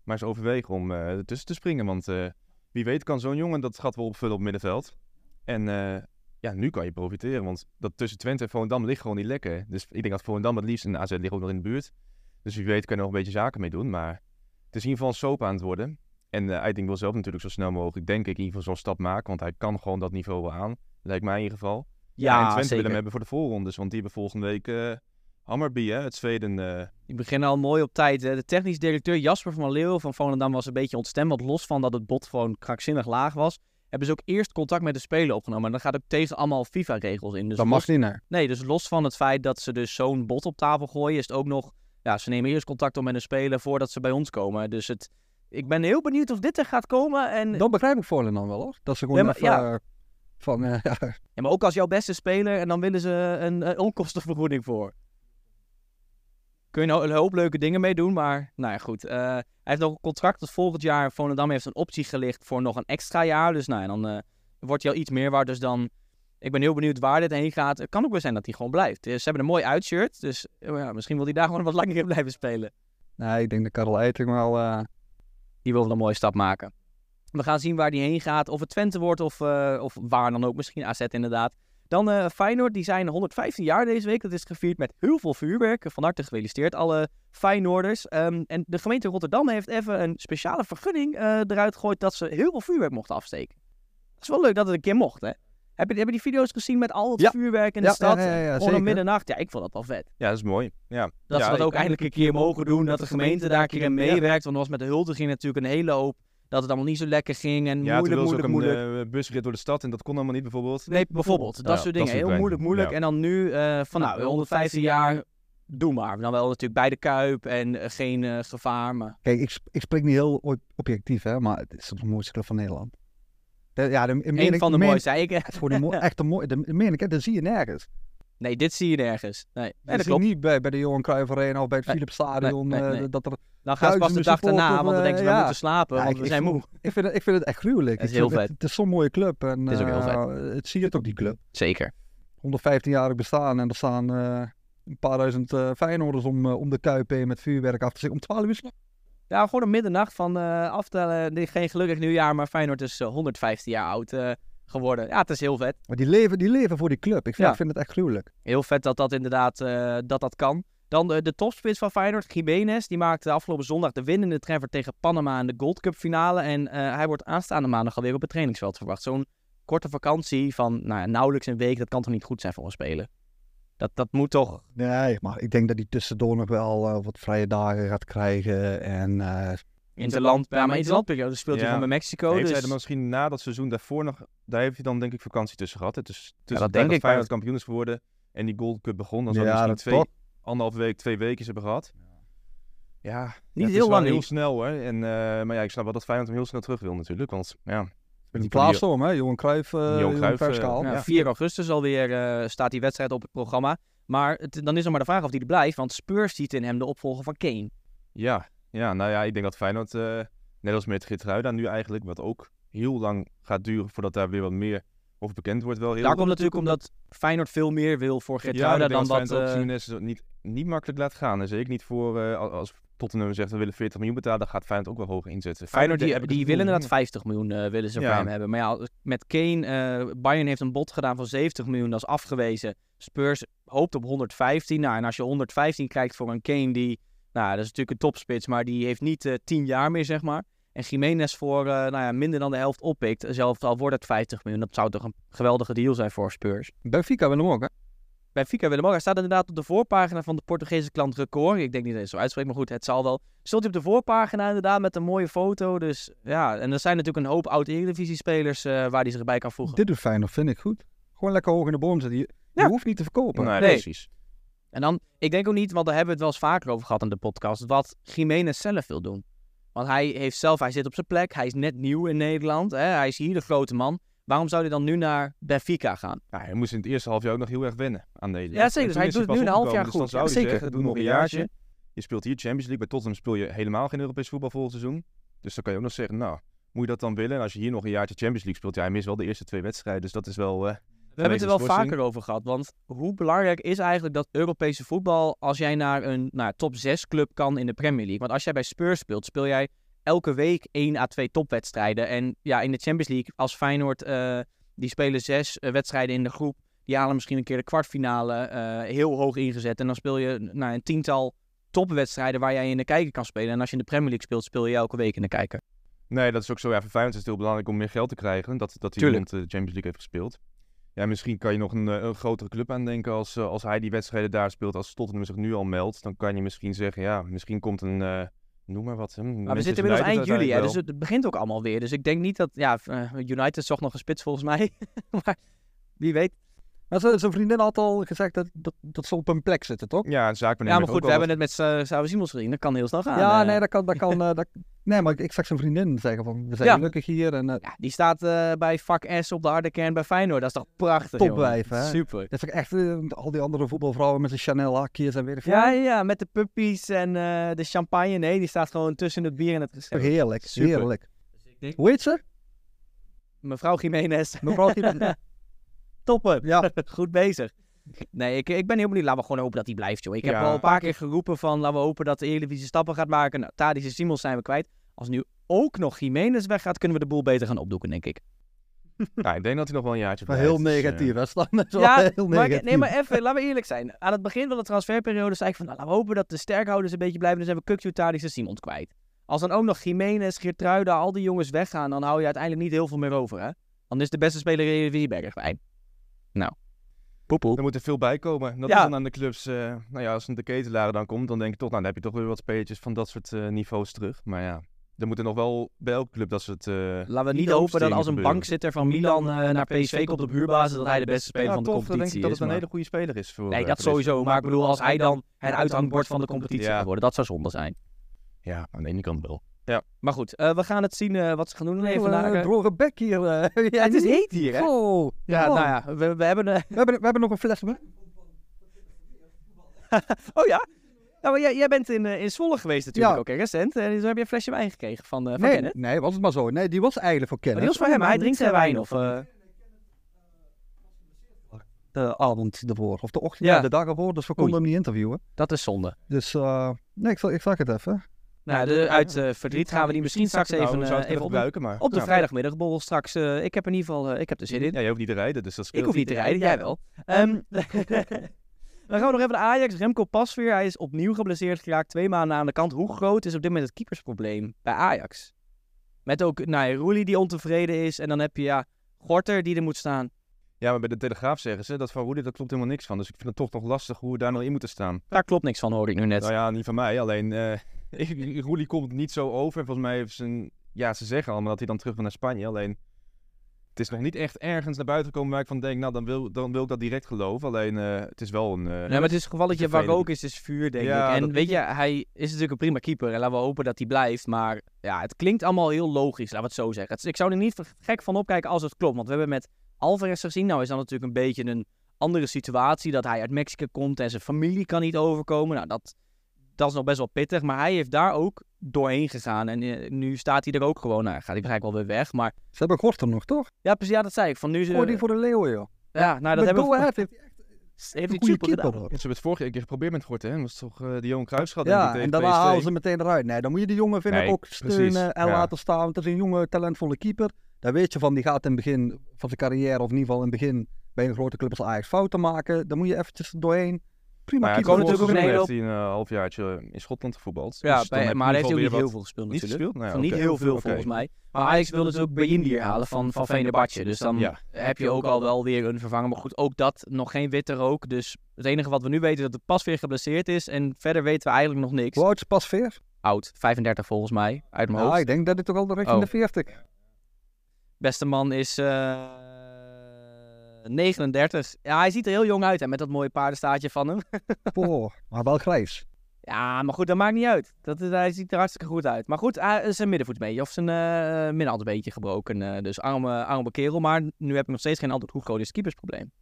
maar eens overwegen om eh ertussen te springen. Want eh, wie weet kan zo'n jongen dat gat wel opvullen op het middenveld. En eh, ja, nu kan je profiteren. Want dat tussen Twente en Volendam ligt gewoon niet lekker. Dus ik denk dat Volendam het liefst en AZ ligt ook nog in de buurt. Dus wie weet kan je nog een beetje zaken mee doen. Maar het is in ieder geval een soap aan het worden. En eh Eiting wil zelf natuurlijk zo snel mogelijk, denk ik, in ieder geval zo'n stap maken. Want hij kan gewoon dat niveau wel aan. Lijkt mij in ieder geval. Ja, en Twente willen hem hebben voor de voorrondes. Want die hebben volgende week eh Hammarby, hè, het Zweden. eh, Die beginnen al mooi op tijd. hè. De technisch directeur Jasper van Leeuw van Volendam was een beetje ontstemd. Want los van dat het bot gewoon krankzinnig laag was, hebben ze ook eerst contact met de speler opgenomen. En dat gaat ook tegen allemaal FIFA-regels in. Dus dat los, mag niet, nee. Nee, dus los van het feit dat ze dus zo'n bot op tafel gooien, is het ook nog... Ja, ze nemen eerst contact op met een speler voordat ze bij ons komen. Dus het, ik ben heel benieuwd of dit er gaat komen. En, Dat begrijp ik voor dan wel, hoor. Dat ze gewoon Ja, maar- even... ja. eh, van, eh, ja, ja, maar ook als jouw beste speler en dan willen ze een, een onkostenvergoeding voor. Kun je nou een hoop leuke dingen mee doen, maar nou ja, goed. Eh, hij heeft nog een contract tot volgend jaar. Volendam heeft een optie gelicht voor nog een extra jaar. Dus nou ja, dan eh, wordt hij al iets meer waard. Dus dan, ik ben heel benieuwd waar dit heen gaat. Het kan ook wel zijn dat hij gewoon blijft. Eh, Ze hebben een mooi uitshirt, dus eh, ja, misschien wil hij daar gewoon wat langer in blijven spelen. nee, ik denk dat Karel Eiting wel... Die wil wel een mooie stap maken. We gaan zien waar die heen gaat. Of het Twente wordt of, of waar dan ook. Misschien AZ inderdaad. Dan eh Feyenoord. Die zijn 115 jaar deze week. Dat is gevierd met heel veel vuurwerk. Van harte gefeliciteerd alle Feyenoorders. Ehm, en de gemeente Rotterdam heeft even een speciale vergunning eh, eruit gegooid... dat ze heel veel vuurwerk mochten afsteken. Dat is wel leuk dat het een keer mocht, hè? Heb je, heb je die video's gezien met al het Ja. vuurwerk in de Ja, stad? ja, ja, ja, Gewoon om middernacht. Ja, ik vond dat wel vet. ja, dat is mooi. Ja. Dat ja, ze dat ook eindelijk een keer mogen doen. Dat de gemeente daar een keer in meewerkt. Want er was met de huldiging natuurlijk een hele hoop. Dat het allemaal niet zo lekker ging. En Ja, moeilijk, moeilijk, ook moeilijk. een eh, busrit door de stad en dat kon allemaal niet bijvoorbeeld. Nee, bijvoorbeeld. Dat Ja, soort dingen. Heel moeilijk, moeilijk. Ja. En dan nu eh, van nou, 115 jaar, doe maar. Dan wel natuurlijk bij de Kuip en eh, geen eh, gevaar. Maar Kijk, ik, ik spreek niet heel objectief, hè, maar het is de mooiste club van Nederland. De, ja, de, ik- van de mooiste. zei ik. Het is gewoon een mooi, echt een mooi, dat meen ik, hè, dat zie je nergens. Nee, dit zie je nergens. Nee, nee dat klopt. niet bij, bij de Johan Cruijff Arena of bij het Nee, Philips Stadion. nee, nee, eh, nee. dat er, Dan gaan ze pas de dag daarna, want dan denken ze, we eh, moeten slapen, Ja, want ik- we zijn moe. ik, vind het, ik vind het echt gruwelijk. Het is heel vet. Het, het is zo'n mooie club. En, Het is ook heel eh, Het zie je ook, die club. Zeker. 115-jarig bestaan en er staan een paar duizend eh Feyenoorders om, om de Kuip heen met vuurwerk af te zetten. Om 12 uur. Ja, gewoon een middernacht van aftellen. Geen gelukkig nieuwjaar, maar Feyenoord is eh, 115 jaar oud geworden. Ja, het is heel vet. Maar die leven, die leven voor die club. Ik vind, Ja. ik vind het echt gruwelijk. Heel vet dat dat inderdaad eh, dat dat kan. Dan de, de topspits van Feyenoord, Jiménez. Die maakte afgelopen zondag de winnende treffer tegen Panama in de Gold Cup finale. En eh, hij wordt aanstaande maandag alweer op het trainingsveld verwacht. Zo'n korte vakantie van nou, ja, nauwelijks een week, dat kan toch niet goed zijn voor een speler? Dat, dat moet toch... Nee, maar ik denk dat hij tussendoor nog wel eh, wat vrije dagen gaat krijgen. En Interland, ja, maar interlandperiode speelt hij Ja. gewoon bij Mexico. heeft dus... hij er misschien na dat seizoen daarvoor nog, daar heeft hij dan denk ik vakantie tussen gehad. hè. Dus tussen dat denk ik, Feyenoord kampioen is geworden en die Gold Cup begon, dan zou hij dat misschien twee, anderhalf week, twee weken hebben gehad. Ja, Niet ja, het is heel lang heel snel hoor. En, eh, maar ja, ik snap wel dat Feyenoord hem heel snel terug wil natuurlijk, want ja. die die- plaatstorm, hè? Johan Cruijff, eh Johan Cruijff, Cruijff eh, schaal. Ja, Ja. 4 augustus alweer staat die wedstrijd op het programma. Maar het, dan is er maar de vraag of hij er blijft. Want Spurs ziet in hem de opvolger van Kane. Ja, ja, nou ja, ik denk dat Feyenoord, eh, net als met Geertruida nu eigenlijk, wat ook heel lang gaat duren voordat daar weer wat meer over bekend wordt. Wel heel Daar komt natuurlijk omdat Feyenoord veel meer wil voor ja, Geertruida denk dan dat. Feyenoord ook eh, Jiménez niet, niet makkelijk laat gaan. En zeker niet voor, eh, als- Tottenham zegt we willen 40 miljoen betalen, dan gaat Feyenoord ook wel hoog inzetten. Feyenoord die, die willen inderdaad 50 miljoen willen ze voor Ja. hem hebben. Maar ja, met Kane, Bayern heeft een bod gedaan van 70 miljoen, dat is afgewezen. Spurs hoopt op 115. Nou, en als je 115 krijgt voor een Kane die, nou, dat is natuurlijk een topspits, maar die heeft niet eh 10 jaar meer, zeg maar. En Jiménez voor eh, nou ja, minder dan de helft oppikt, zelfs al wordt het 50 miljoen. Dat zou toch een geweldige deal zijn voor Spurs. Benfica wil hem ook, hè? Bij Fika Willem Hij staat inderdaad op de voorpagina van de Portugese klant Record. Ik denk niet dat hij het zo uitspreekt, maar goed, het zal wel. Stond hij op de voorpagina inderdaad met een mooie foto. Dus ja, en er zijn natuurlijk een hoop oud-Eredivisie-spelers eh, waar hij zich bij kan voegen. Dit doet Feyenoord, vind ik goed. Gewoon lekker hoog in de boom zitten. Je, hoeft niet te verkopen. Nee, Nee. precies. En dan, ik denk ook niet, want daar hebben we het wel eens vaker over gehad in de podcast, wat Jiménez zelf wil doen. Want hij heeft zelf, hij zit op zijn plek, hij is net nieuw in Nederland, hè, hij is hier de grote man. Waarom zou hij dan nu naar Benfica gaan? Ja, hij moest in het eerste half jaar ook nog heel erg wennen aan Nederland. Ja, zeker. Dus hij doet pas nu een half jaar. Dus goed. zou Ja, zeker. zeggen, doe nog een jaartje. Je speelt hier Champions League. Bij Tottenham speel je helemaal geen Europees voetbal volgend seizoen. Dus dan kan je ook nog zeggen, nou, moet je dat dan willen? En als je hier nog een jaartje Champions League speelt, ja, hij mist wel de eerste twee wedstrijden. Dus dat is wel... eh, We hebben het er wel vaker over gehad. Want hoe belangrijk is eigenlijk dat Europese voetbal als jij naar een nou, top 6 club kan in de Premier League? Want als jij bij Spurs speelt, speel jij elke week 1 à 2 topwedstrijden. En ja, in de Champions League, als Feyenoord, eh, die spelen zes eh, wedstrijden in de groep. Die halen misschien een keer de kwartfinale eh, heel hoog ingezet. En dan speel je nou, een tiental topwedstrijden waar jij in de kijker kan spelen. En als je in de Premier League speelt, speel je elke week in de kijker. Nee, dat is ook zo. Ja, voor Feyenoord is het heel belangrijk om meer geld te krijgen. Dat, dat rond de Champions League heeft gespeeld. Ja, misschien kan je nog een, eh, een grotere club aandenken als, eh, als hij die wedstrijden daar speelt. Als Tottenham zich nu al meldt, dan kan je misschien zeggen, ja, misschien komt een, eh, noem maar wat. Maar we zitten inmiddels eind juli, hè, dus het begint ook allemaal weer. Dus ik denk niet dat, ja, United zocht nog een spits volgens mij. maar wie weet. Maar zijn zijn vriendin had al gezegd dat, dat, dat ze op een plek zitten, toch? Ja, een zaak Ja, maar goed, we hebben het met Sauer Simons gezien. Dat kan heel snel gaan. ja, eh. nee, dat kan. Dat kan eh, dat, nee, maar ik, ik zag zijn vriendin zeggen van, we zijn Ja. gelukkig hier. En, eh, Ja, die staat eh, bij vak S op de harde kern bij Feyenoord. Dat is toch prachtig, Topwijf, hè? Super. dat is toch echt al die andere voetbalvrouwen met zijn Chanel hakjes en veel. Ja, ja, ja, met de puppies en eh, de champagne. Nee, die staat gewoon tussen het bier en het recept. Heerlijk, Super. heerlijk. Hoe heet ze? Mevrouw Jiménez. Mevrouw Jiménez. Toppen. Ja. Goed bezig. Nee, ik, ik ben heel benieuwd. Laten we gewoon hopen dat hij blijft, joh. Ik heb Ja. al een paar keer geroepen van... laten we hopen dat de Eredivisie stappen gaat maken. Nou, Tadic en Simons zijn we kwijt. Als nu ook nog Jiménez weggaat... kunnen we de boel beter gaan opdoeken, denk ik. Ja, ik denk dat hij nog wel een jaartje Maar blijft. heel dus, eh, negatief, hè? Stan? Dat wel Ja, heel Maar, negatief. ik- nee, maar even, laten we eerlijk zijn. Aan het begin van de transferperiode zei ik van... Nou, laten we hopen dat de sterkhouders een beetje blijven. Dan zijn we Kukju, Tadic en Simons kwijt. Als dan ook nog Jiménez, Geertruida, al die jongens weggaan... dan hou je uiteindelijk niet heel veel meer over, hè? Dan is de beste speler in de Eredivisie Bergwijn. Nou. Poepoe. Er moet er veel bij komen. Dat Ja. is dan aan de clubs. eh, nou ja, als een de ketelaren dan komt, dan denk ik toch, nou, dan heb je toch weer wat spelertjes van dat soort eh, niveaus terug. Maar ja, er moeten nog wel bij elke club dat soort. eh, Laten we niet hopen dat als een gebeuren. bankzitter van Milan eh, naar PSV komt op huurbasis, dat hij de beste speler ja, van de competitie denk ik dat is. het een hele goede speler is voor. Nee, dat sowieso. Maar ik bedoel, als hij dan het uithangbord van de competitie Ja. gaat worden, dat zou zonde zijn. Ja, aan de ene kant wel. Maar goed, eh, we gaan het zien eh, wat ze gaan doen even eh, vandaag. eh. droge bek hier. eh. Ja, het is heet hier, hè? Oh, Ja, oh. nou ja, we, we hebben... eh, We, hebben, we hebben nog een fles oh ja? Nou, jij, jij bent in, eh, in Zwolle geweest natuurlijk Ja. ook, hè, recent. En dus heb je een flesje wijn gekregen van, eh van Nee, Kenneth. nee, was het maar zo. Nee, die was eigenlijk voor Maar Kenneth. die was voor hem, hij drinkt zijn wijn. Of, eh, De avond ervoor, of de ochtend, Ja. ja. de dag ervoor. Dus we konden Oei. hem niet interviewen. dat is zonde. Dus eh, nee, ik, ik zag het even. Nou, de, uit eh, verdriet gaan we die misschien straks even, we eh, even even op, de, gebruiken, maar... op de nou, vrijdagmiddagborrel straks. eh, ik heb in ieder geval, eh, ik heb er zin in. Ja, je hoeft niet te rijden, dus dat scheelt. Ik hoef niet te rijden, jij wel. Ehm, dan gaan we nog even naar Ajax. Remco Pasveer, hij is opnieuw geblesseerd geraakt. Twee maanden aan de kant. Hoe groot is op dit moment het keepersprobleem bij Ajax? Met ook nou, Roelie die ontevreden is. En dan heb je ja, Gorter die er moet staan. Ja, maar bij de Telegraaf zeggen ze dat van Roelie, dat klopt helemaal niks van. Dus ik vind het toch nog lastig hoe we daar nou in moeten staan. Daar klopt niks van, hoor ik nu net. Nou ja, niet van mij. Alleen, eh Roelie komt niet zo over. En volgens mij heeft zijn... Ja, ze zeggen allemaal dat hij dan terug wil naar Spanje. Alleen, het is nog niet echt ergens naar buiten gekomen waar ik van denk... Nou, dan wil, dan wil ik dat direct geloven. Alleen, eh, het is wel een... eh, Nee, maar het is een gevalletje waar rook is, is vuur, denk Ja, ik. En dat- weet je, hij is natuurlijk een prima keeper. En laten we hopen dat hij blijft. Maar ja, het klinkt allemaal heel logisch, laten we het zo zeggen. Het- ik zou er niet gek van opkijken als het klopt. Want we hebben met Alvarez gezien. Nou is dat natuurlijk een beetje een andere situatie. Dat hij uit Mexico komt en zijn familie kan niet overkomen. Nou, dat, dat is nog best wel pittig. Maar hij heeft daar ook doorheen gegaan. En eh, nu staat hij er ook gewoon. Nou, gaat hij waarschijnlijk wel weer weg. Maar Ze hebben Gorter nog, toch? ja, precies, ja dat zei ik. Van nu, ze- Oh, die voor de Leeuwen, joh. ja, nou, dat hebben we... Heeft hij echt Heeft een hij super keeper, gedaan. hoor. Ze hebben het vorige keer geprobeerd met Gorten, hè? Dat was toch eh die Johan Cruijffschat, ik, Ja, en daarna PSV. halen ze meteen eruit. Nee, dan moet je die jongen, vind ik, Nee, ook precies, steunen en ja. laten staan. Want het is een jonge, talentvolle keeper. Daar weet je van, die gaat in het begin van zijn carrière, of in ieder geval in het begin, bij een grote club als Ajax fouten maken. Dan moet je eventjes doorheen. Prima Maar ja, keeper. natuurlijk ook een heeft hele hij een eh, halfjaartje in Schotland gevoetbald. Ja, Dus bij, maar hij heeft ook niet heel veel gespeeld wat- natuurlijk. Niet gespeeld? Nou niet heel veel volgens mij. Maar Ajax wilde dus ook Bayindir halen van, van Venerbahce. Dus dan Ja. heb je ook al wel weer een vervanger. Maar goed, ook dat nog geen witte rook. Dus het enige wat we nu weten is dat de pas weer geblesseerd is. En verder weten we eigenlijk nog niks. Hoe oud is Pasveer? Oud, 35 volgens mij, uit mijn hoofd. ik denk dat hij toch al richting Oh. de 40. Beste man is eh 39. Ja, hij ziet er heel jong uit hè, met dat mooie paardenstaartje van hem. Oh, maar wel grijs. Ja, maar goed, dat maakt niet uit. Dat is, hij ziet er hartstikke goed uit. Maar goed, hij is zijn middenvoetsbeentje of zijn uh, middenhandbeentje gebroken. eh, dus arme, arme kerel. Maar nu heb ik nog steeds geen antwoord hoe groot is het keepersprobleem.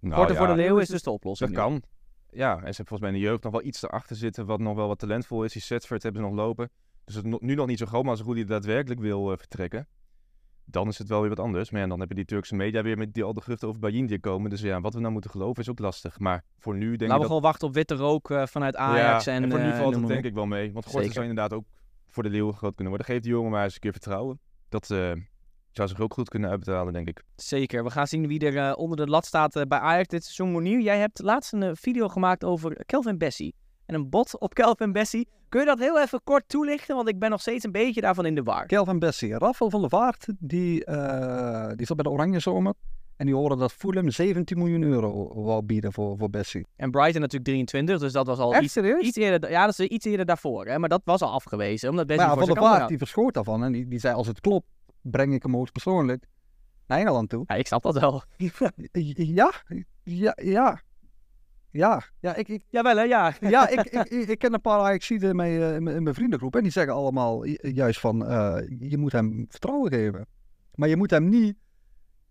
Nou, ja, voor de leeuw is dus de oplossing. Dat nu. kan. ja, en ze hebben volgens mij in de jeugd nog wel iets erachter zitten wat nog wel wat talentvol is. Die Setford hebben ze nog lopen. Dus het is no- nu nog niet zo groot, maar als Rudy daadwerkelijk wil eh, vertrekken, dan is het wel weer wat anders. Maar ja, dan heb je die Turkse media weer met die al de geruchten over Bayindir komen. Dus ja, wat we nou moeten geloven is ook lastig. Maar voor nu denk Laten we ik dat... gewoon wachten op witte rook eh, vanuit Ajax. ja, en, voor nu eh, valt het denk ik wel mee. Want Gorten zou inderdaad ook voor de leeuw groot kunnen worden. Geef die jongen maar eens een keer vertrouwen. Dat eh, zou zich ook goed kunnen uitbetalen, denk ik. Zeker. We gaan zien wie er onder de lat staat bij Ajax dit seizoen. Monier, jij hebt laatst een video gemaakt over Kelvin Bessie. En een bot op Kelvin Bessie. Kun je dat heel even kort toelichten? Want ik ben nog steeds een beetje daarvan in de war. Kelvin Bessie. Rafael van der Vaart, die, eh, die zat bij de Oranje Zomer. En die hoorde dat Fulham 17 miljoen euro wou bieden voor, voor Bessie. En Brighton natuurlijk 23, dus dat was al Echt iets, serieus? iets eerder. Ja, dat is iets eerder daarvoor. Hè? Maar dat was al afgewezen. Omdat Bessie maar ja, voor Van der Vaart die verschoot daarvan. En die, die zei als het klopt, breng ik hem hoogstpersoonlijk naar Engeland toe. Ja, ik snap dat wel. Ja, ja, ja. Ja, ja, ik, ik, Jawel hè, ja. ja ik, ik, ik, ken een paar Ajaxiden in mijn, eh, in mijn in mijn vriendengroep. En die zeggen allemaal ju- juist van, eh, je moet hem vertrouwen geven. Maar je moet hem niet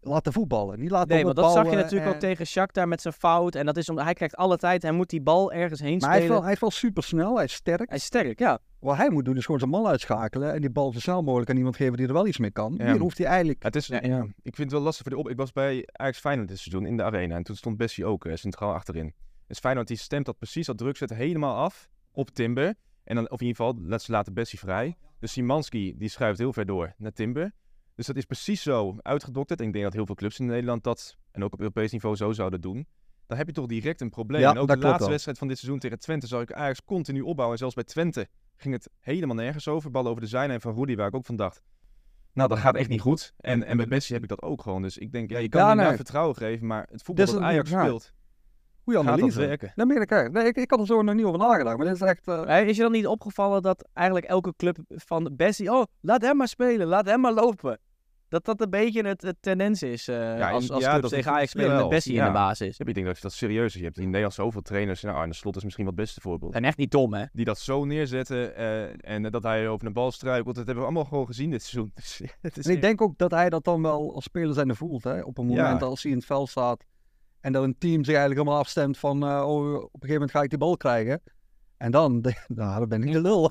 laten voetballen. Niet laten Nee, want dat zag je natuurlijk en- ook tegen Shakhtar met zijn fout. En dat is omdat hij krijgt alle tijd. Hij moet die bal ergens heen Maar hij is, spelen. wel, hij is wel super snel, hij is sterk. Hij is sterk, ja. Wat hij moet doen is gewoon zijn man uitschakelen en die bal zo snel mogelijk aan iemand geven die er wel iets mee kan. Ja. Hier hoeft hij eigenlijk... Ja, het is, Ja, ja, ik vind het wel lastig voor de op. Ik was bij Ajax Feyenoord dit seizoen in de arena. En toen stond Bessie ook eh, centraal achterin. Dus Feyenoord die stemt dat precies, dat druk helemaal af op Timber. En dan, of in ieder geval, laat ze laten Bessie vrij. Dus Simanski die schuift heel ver door naar Timber. Dus dat is precies zo uitgedokterd. En ik denk dat heel veel clubs in Nederland dat, en ook op Europees niveau, zo zouden doen. Dan heb je toch direct een probleem. Ja, en ook dat de laatste wedstrijd van dit seizoen tegen Twente zag ik Ajax continu opbouwen. En zelfs bij Twente ging het helemaal nergens over. Ballen over de zijlijn van Rudy, waar ik ook van dacht. Nou, dat gaat echt niet goed. En, en bij Messi heb ik dat ook gewoon. Dus ik denk, ja, je kan Ja, hem nee. vertrouwen geven. Maar het voetbal is dat een- Ajax ja. speelt, Goeie gaat dat analyse. werken. Meen ik echt. Nee, ik, ik had er zo nog niet over nagedacht, maar dit is echt... eh, Hè, Is je dan niet opgevallen dat eigenlijk elke club van Bessie... Oh, laat hem maar spelen, laat hem maar lopen. Dat dat een beetje het, het tendens is eh, Ja, als, als ja, clubs tegen Ajax spelen met Bessie in de basis. Ja, ik denk dat dat serieus is. Je hebt in Nederland zoveel trainers. Nou, Arne Slot is misschien wel het beste voorbeeld. En echt niet dom, hè? Die dat zo neerzetten eh, en dat hij over een bal struikelt. Dat hebben we allemaal gewoon gezien dit seizoen. Het is En ik denk ook dat hij dat dan wel als speler zijn voelt. Hè? Op een moment Ja. als hij in het veld staat. En dat een team zich eigenlijk helemaal afstemt van... eh, oh, op een gegeven moment ga ik die bal krijgen. En dan, nou, dan ben ik de lul.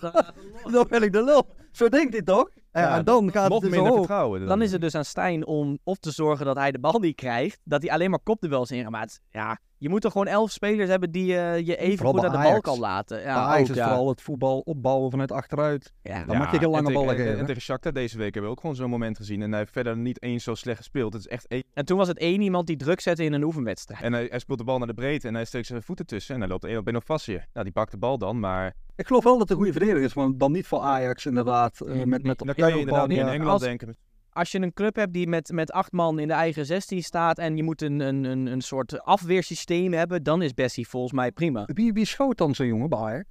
dan ben ik de lul. Zo denkt hij toch? En, Ja, en dan gaat nog het dus minder omhoog. vertrouwen. Dan is het dus aan Stijn om of te zorgen dat hij de bal niet krijgt. Dat hij alleen maar kopduels. Maar het- ja, je moet er gewoon elf spelers hebben die eh, je even Vooral goed aan de bal kan laten. Ja, Ajax ook, is ja. vooral het voetbal opbouwen vanuit achteruit. Ja. Dan mag je geen lange ballen en- geven. En tegen Shakhtar deze week hebben we ook gewoon zo'n moment gezien. En hij heeft verder niet eens zo slecht gespeeld. Het is echt één. En toen was het één iemand die druk zette in een oefenwedstrijd. En hij, hij speelt de bal naar de breedte en hij steekt zijn voeten tussen. En hij loopt één op één op vast hier. Nou, die pakt de bal dan, maar... Ik geloof wel dat het een goede verdediger is, maar dan niet voor Ajax inderdaad. eh, met, met Dan kan je inderdaad niet in. Engeland Als- denken. Als je een club hebt die met, met acht man in de eigen 16 staat en je moet een, een, een, een soort afweersysteem hebben, dan is Bessie volgens mij prima. Wie, wie schoot dan zo'n jongen bij Ajax?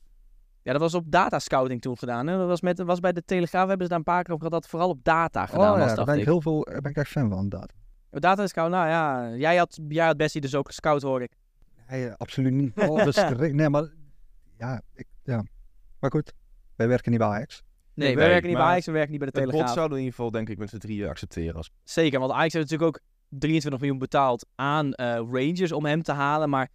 Ja, dat was op datascouting toen gedaan. Hè? Dat was, met, was bij de Telegraaf, hebben ze daar een paar keer op gehad, dat vooral op data gedaan oh was, ja, daar dacht ben ik heel veel, daar ben ik echt fan van inderdaad. Data scout, nou ja, jij had, jij had Bessie dus ook gescout hoor ik. Nee, absoluut niet. Oh, dat is gericht. nee, maar ja, ik, ja. Maar goed, wij werken niet bij Ajax. Nee, Nee, werken niet bij Ajax, we werken niet bij de Het bot Telegraaf. zouden we in ieder geval denk ik met z'n drieën accepteren. Als... Zeker, want Ajax heeft natuurlijk ook 23 miljoen betaald aan eh, Rangers om hem te halen. Maar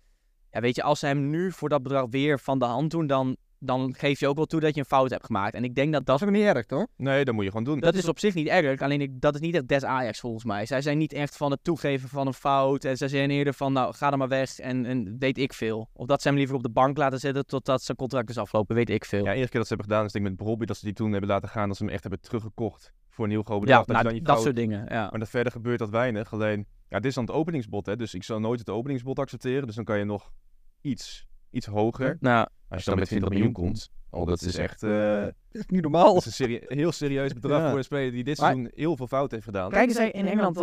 ja, weet je, als ze hem nu voor dat bedrag weer van de hand doen, dan, dan geef je ook wel toe dat je een fout hebt gemaakt. En ik denk dat dat, Dat is ook niet erg, toch? Nee, dat moet je gewoon doen. dat is op zich niet erg. Alleen ik, dat is niet echt des Ajax volgens mij. Zij zijn niet echt van het toegeven van een fout. En zij zijn eerder van, nou, ga er maar weg en, en weet ik veel. Of dat ze hem liever op de bank laten zitten totdat zijn contract is afgelopen, weet ik veel. Ja, eerste keer dat ze hebben gedaan is denk ik met Bobby dat ze die toen hebben laten gaan. Dat ze hem echt hebben teruggekocht voor een heel groot Ja, bedrag. dat nou, dan dat fout- soort dingen. Ja. Maar dat verder gebeurt dat weinig. Alleen, ja, dit is dan het openingsbod, hè. Dus ik zal nooit het openingsbod accepteren. Dus dan kan je nog iets, iets hoger. Nou, Als je dan met 20 miljoen komt. Oh, dat is echt... eh, Dat is niet normaal. dat is een serie- heel serieus bedrag Ja. voor een speler die dit Maar- seizoen heel veel fout heeft gedaan. kijken zij in Engeland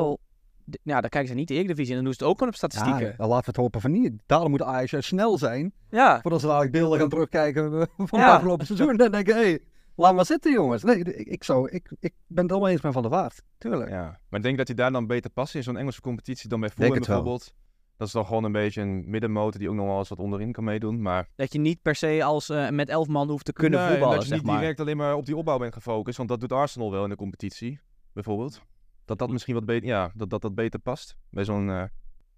d- Ja, dan kijken ze niet de Eredivisie en dan doen ze het ook gewoon op statistieken. Ja, dan laten we het hopen van niet. Daarom moet Ajax snel zijn. Ja, Voordat ze dadelijk beelden gaan terugkijken eh, van het afgelopen seizoen. En dan denken, hé, hey, laat maar zitten jongens. Nee, ik, ik, zou, ik, ik ben het helemaal eens met Van der Vaart. Tuurlijk. Ja, maar ik denk dat hij daar dan beter past in zo'n Engelse competitie dan bij het wel. Dat is dan gewoon een beetje een middenmotor die ook nog wel eens wat onderin kan meedoen. Maar dat je niet per se als eh, met elf man hoeft te kunnen Nee, voetballen, dat je zeg niet maar. direct alleen maar op die opbouw bent gefocust. Want dat doet Arsenal wel in de competitie, bijvoorbeeld. Dat dat misschien wat beter, ja, dat dat, dat beter past bij zo'n... eh,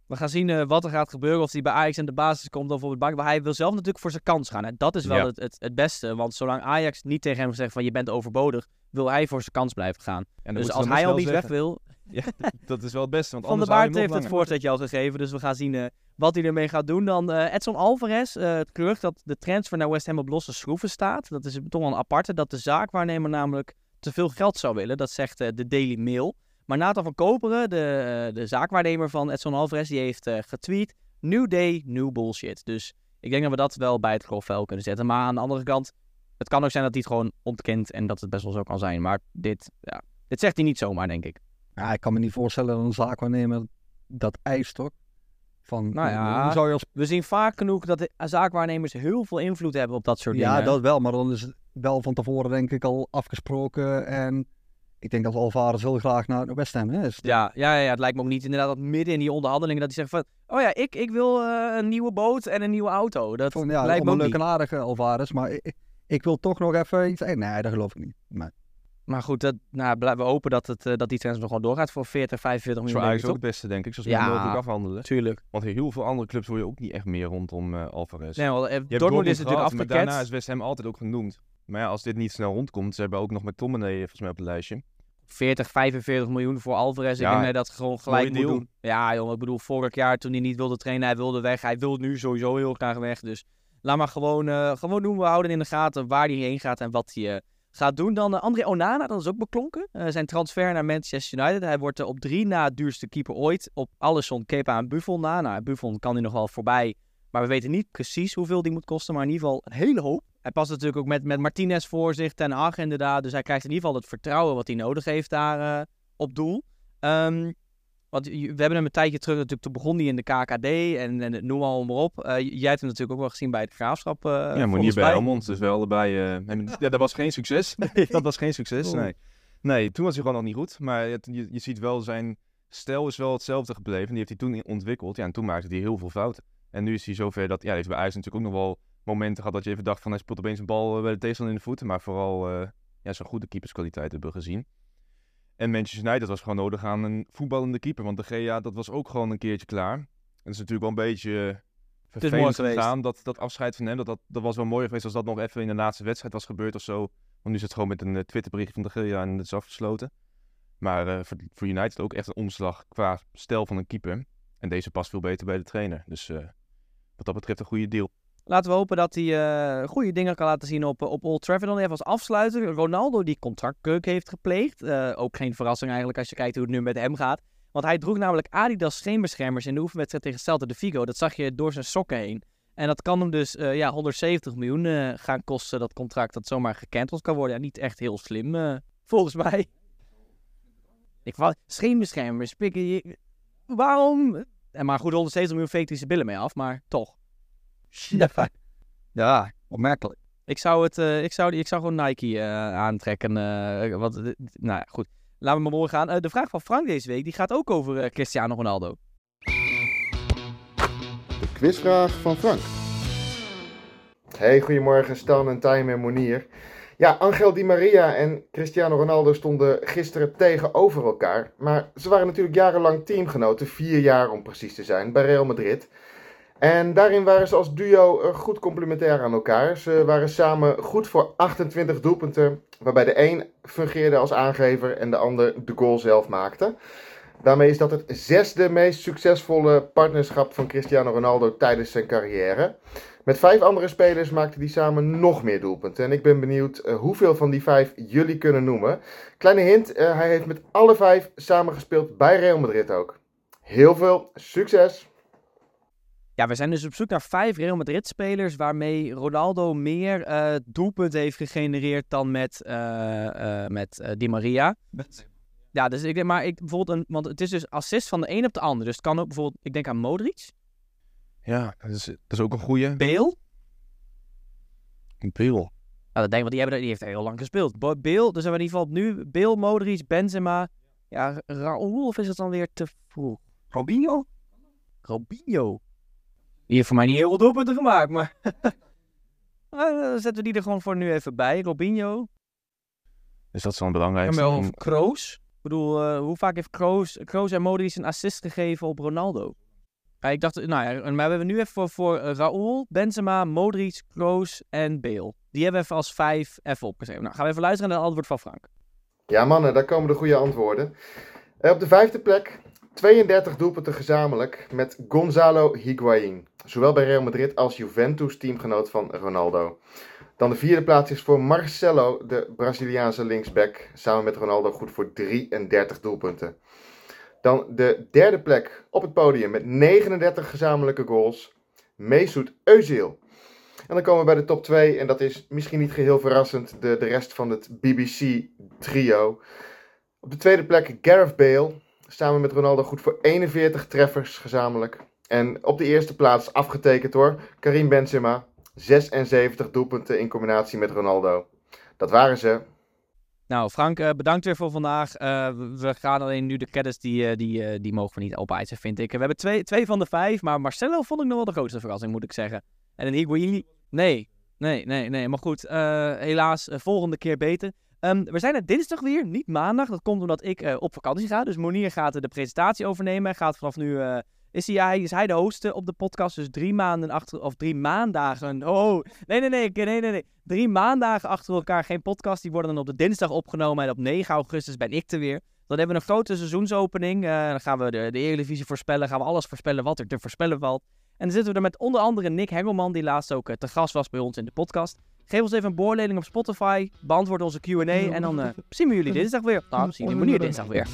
We gaan zien eh, wat er gaat gebeuren. Of hij bij Ajax in de basis komt of op het bank. Maar hij wil zelf natuurlijk voor zijn kans gaan. En dat is wel Ja. het, het, het beste. Want zolang Ajax niet tegen hem zegt van je bent overbodig, wil hij voor zijn kans blijven gaan. En dus als hij al niet weg wil, Ja, dat is wel het beste. Want Van der Baart heeft het voorzetje al gegeven, dus we gaan zien eh, wat hij ermee gaat doen. Dan eh, Edson Alvarez, eh, het gerucht dat de transfer naar West Ham op losse schroeven staat. Dat is toch wel een aparte, dat de zaakwaarnemer namelijk te veel geld zou willen. Dat zegt de Daily Mail. Maar Nathan van Koperen, de, de zaakwaarnemer van Edson Alvarez, die heeft getweet... New day, new bullshit. Dus ik denk dat we dat wel bij het grofvuil kunnen zetten. Maar aan de andere kant, het kan ook zijn dat hij het gewoon ontkent en dat het best wel zo kan zijn. Maar dit, ja, dit zegt hij niet zomaar, denk ik. Ja, ik kan me niet voorstellen dat een zaakwaarnemer dat eist, toch? Van, Nou ja, hoe zou je als... We zien vaak genoeg dat de zaakwaarnemers heel veel invloed hebben op dat soort Ja, dingen. dat wel, maar dan is het wel van tevoren denk ik al afgesproken. En ik denk dat Alvarez heel graag naar West Ham is. Ja, ja, ja, het lijkt me ook niet inderdaad dat midden in die onderhandelingen dat hij zegt van... Oh ja, ik, ik wil eh, een nieuwe boot en een nieuwe auto. Dat Van, ja, lijkt me leuk en aardig, eh, Alvarez, maar ik, ik wil toch nog even iets... eh, Nee, dat geloof ik niet. Nee. Maar goed, dat, nou, we hopen dat, het, eh, dat die transfer nog gewoon doorgaat voor 40, 45 Dat is voor miljoen. Ajax ook het beste, denk ik. Zoals Ja. we mogelijk afhandelen. Tuurlijk. Want heel veel andere clubs hoor je ook niet echt meer rondom eh Alvarez. Nee, want, eh, Dortmund is natuurlijk maar daarna is West Ham altijd ook genoemd. Maar ja, als dit niet snel rondkomt, ze hebben ook nog McTominay volgens mij op het lijstje. 40, 45 miljoen voor Alvarez. Ik Ja, denk dat gewoon gelijk moet doen. Ja, jongen. Ik bedoel, vorig jaar toen hij niet wilde trainen, hij wilde weg. Hij wil nu sowieso heel graag weg. Dus laat maar gewoon, eh, gewoon doen. We houden in de gaten waar hij heen gaat en wat hij gaat doen. Dan eh, André Onana, dat is ook beklonken. Eh, zijn transfer naar Manchester United. Hij wordt eh, op drie na duurste keeper ooit. Op Alisson, Kepa en Buffon na. Nou, Buffon kan hij nog wel voorbij. Maar we weten niet precies hoeveel die moet kosten. Maar in ieder geval een hele hoop. Hij past natuurlijk ook met, met Martinez voor zich, Ten Hag inderdaad. Dus hij krijgt in ieder geval het vertrouwen wat hij nodig heeft daar op doel. Ehm, want we hebben hem een tijdje terug natuurlijk, toen begon hij in de KKD en, en noem maar maar op. Eh, jij hebt hem natuurlijk ook wel gezien bij de Graafschap. eh ja, maar niet bij. Helmond. Dus wel allebei. eh, hebben- ja, dat was geen succes. dat was geen succes, nee. Nee, toen was hij gewoon nog niet goed. Maar het- je, je ziet wel, zijn stijl is wel hetzelfde gebleven. Die heeft hij toen ontwikkeld. Ja, en toen maakte hij heel veel fouten. En nu is hij zover dat... Ja, hij heeft bij Ajax natuurlijk ook nog wel momenten gehad dat je even dacht van... Hij speelt opeens een bal bij de tegenstander in de voeten. Maar vooral ja, zijn goede keeperskwaliteit hebben we gezien. En Manchester United was gewoon nodig aan een voetballende keeper. Want de GA, dat was ook gewoon een keertje klaar. En het is natuurlijk wel een beetje mooi vervelend gegaan. Dat, dat afscheid van hem, dat, dat, dat was wel mooi geweest als dat nog even in de laatste wedstrijd was gebeurd of zo. Want nu is het gewoon met een eh, Twitterbericht van de GA en het is afgesloten. Maar eh, voor, voor United ook echt een omslag qua stijl van een keeper. En deze past veel beter bij de trainer. Dus eh, wat dat betreft een goede deal. Laten we hopen dat hij eh, goede dingen kan laten zien op, eh, op Old Trafford. Dan even als afsluiter. Ronaldo die contractkeuk heeft gepleegd. Eh, ook geen verrassing eigenlijk als je kijkt hoe het nu met hem gaat. Want hij droeg namelijk Adidas scheenbeschermers in de oefenwedstrijd tegen Celta de Vigo. Dat zag je door zijn sokken heen. En dat kan hem dus ja, 170 miljoen gaan kosten, dat contract dat zomaar gecanceld kan worden. Ja, niet echt heel slim, volgens mij. Ik val, scheenbeschermers, pikken. Waarom? En maar goed, 170 miljoen veegt hij zijn billen mee af, maar toch. Ja, ja opmerkelijk. Ik zou, het, eh, ik zou, ik zou gewoon Nike eh, aantrekken. eh, wat, nou ja, goed. Laten we maar morgen gaan. Eh, de vraag van Frank deze week die gaat ook over eh, Cristiano Ronaldo. De quizvraag van Frank. Hey, goedemorgen Stan en Tijm en Monier. Ja, Angel Di Maria en Cristiano Ronaldo stonden gisteren tegenover elkaar. Maar ze waren natuurlijk jarenlang teamgenoten, vier jaar om precies te zijn, bij Real Madrid. En daarin waren ze als duo eh, goed complementair aan elkaar. Ze waren samen goed voor 28 doelpunten, waarbij de een fungeerde als aangever en de ander de goal zelf maakte. Daarmee is dat het zesde meest succesvolle partnerschap van Cristiano Ronaldo tijdens zijn carrière. Met vijf andere spelers maakte hij samen nog meer doelpunten. En ik ben benieuwd eh, hoeveel van die vijf jullie kunnen noemen. Kleine hint, eh, hij heeft met alle vijf samengespeeld bij Real Madrid ook. Heel veel succes! Ja, we zijn dus op zoek naar vijf Real Madrid spelers waarmee Ronaldo meer eh doelpunten heeft gegenereerd dan met, eh, eh, met Di Maria. Ja, dus ik denk maar, ik, bijvoorbeeld een, want het is dus assist van de een op de ander. Dus het kan ook bijvoorbeeld, ik denk aan Modric, Ja, dat is, dat is ook een goede. Bale. Bill. Nou, dat denk ik, want die, hebben, die heeft heel lang gespeeld. Bale, dus hebben we in ieder geval nu Bale, Modric, Benzema. Ja, Raúl of is het dan weer te vroeg? Robinho? Robinho. Die heeft voor mij niet heel veel doelpunten gemaakt, maar... Nou, dan zetten we die er gewoon voor nu even bij. Robinho. Dus dat is het En belangrijkste. wel En- of Kroos. Ik bedoel, eh, hoe vaak heeft Kroos, Kroos en Modric een assist gegeven op Ronaldo? Ja, ik dacht, nou ja, maar we hebben nu even voor, voor uh, Raoul, Benzema, Modric, Kroos en Bale. Die hebben we even als vijf even opgeschreven. Nou, gaan we even luisteren naar het antwoord van Frank. Ja mannen, daar komen de goede antwoorden. op de vijfde plek 32 doelpunten gezamenlijk met Gonzalo Higuain. Zowel bij Real Madrid als Juventus teamgenoot van Ronaldo. Dan de vierde plaats is voor Marcelo, de Braziliaanse linksback. Samen met Ronaldo goed voor 33 doelpunten. Dan de derde plek op het podium met 39 gezamenlijke goals. Mesut Özil. En dan komen we bij de top 2 en dat is misschien niet geheel verrassend de, de rest van het BBC trio. Op de tweede plek Gareth Bale, samen met Ronaldo goed voor 41 treffers gezamenlijk. En op de eerste plaats afgetekend door Karim Benzema, 76 doelpunten in combinatie met Ronaldo. Dat waren ze. Nou, Frank, uh, bedankt weer voor vandaag. Uh, we gaan alleen nu de credits, die, uh, die, die mogen we niet opeisen, vind ik. We hebben twee, twee van de vijf, maar Marcelo vond ik nog wel de grootste verrassing, moet ik zeggen. En een Higuain, nee, nee, nee, nee. Maar goed, helaas, volgende keer beter. Um, we zijn er dinsdag weer, niet maandag. Dat komt omdat ik op vakantie ga. Dus Monier gaat de presentatie overnemen. Hij gaat vanaf nu is hij, hij de host op de podcast. Dus drie maanden achter, of drie maandagen. Oh, nee, nee, nee, nee, nee, nee. Drie maandagen achter elkaar geen podcast. Die worden dan op de dinsdag opgenomen. En op 9 augustus ben ik er weer. Dan hebben we een grote seizoensopening. Dan gaan we de, de Eredivisie voorspellen. Gaan we alles voorspellen wat er te voorspellen valt. En dan zitten we er met onder andere Nick Hengelman, die laatst ook te gast was bij ons in de podcast. Geef ons even een beoordeling op Spotify. Beantwoord onze Q&A. En dan uh, zien we jullie dinsdag weer. Nou, zien we jullie dinsdag weer.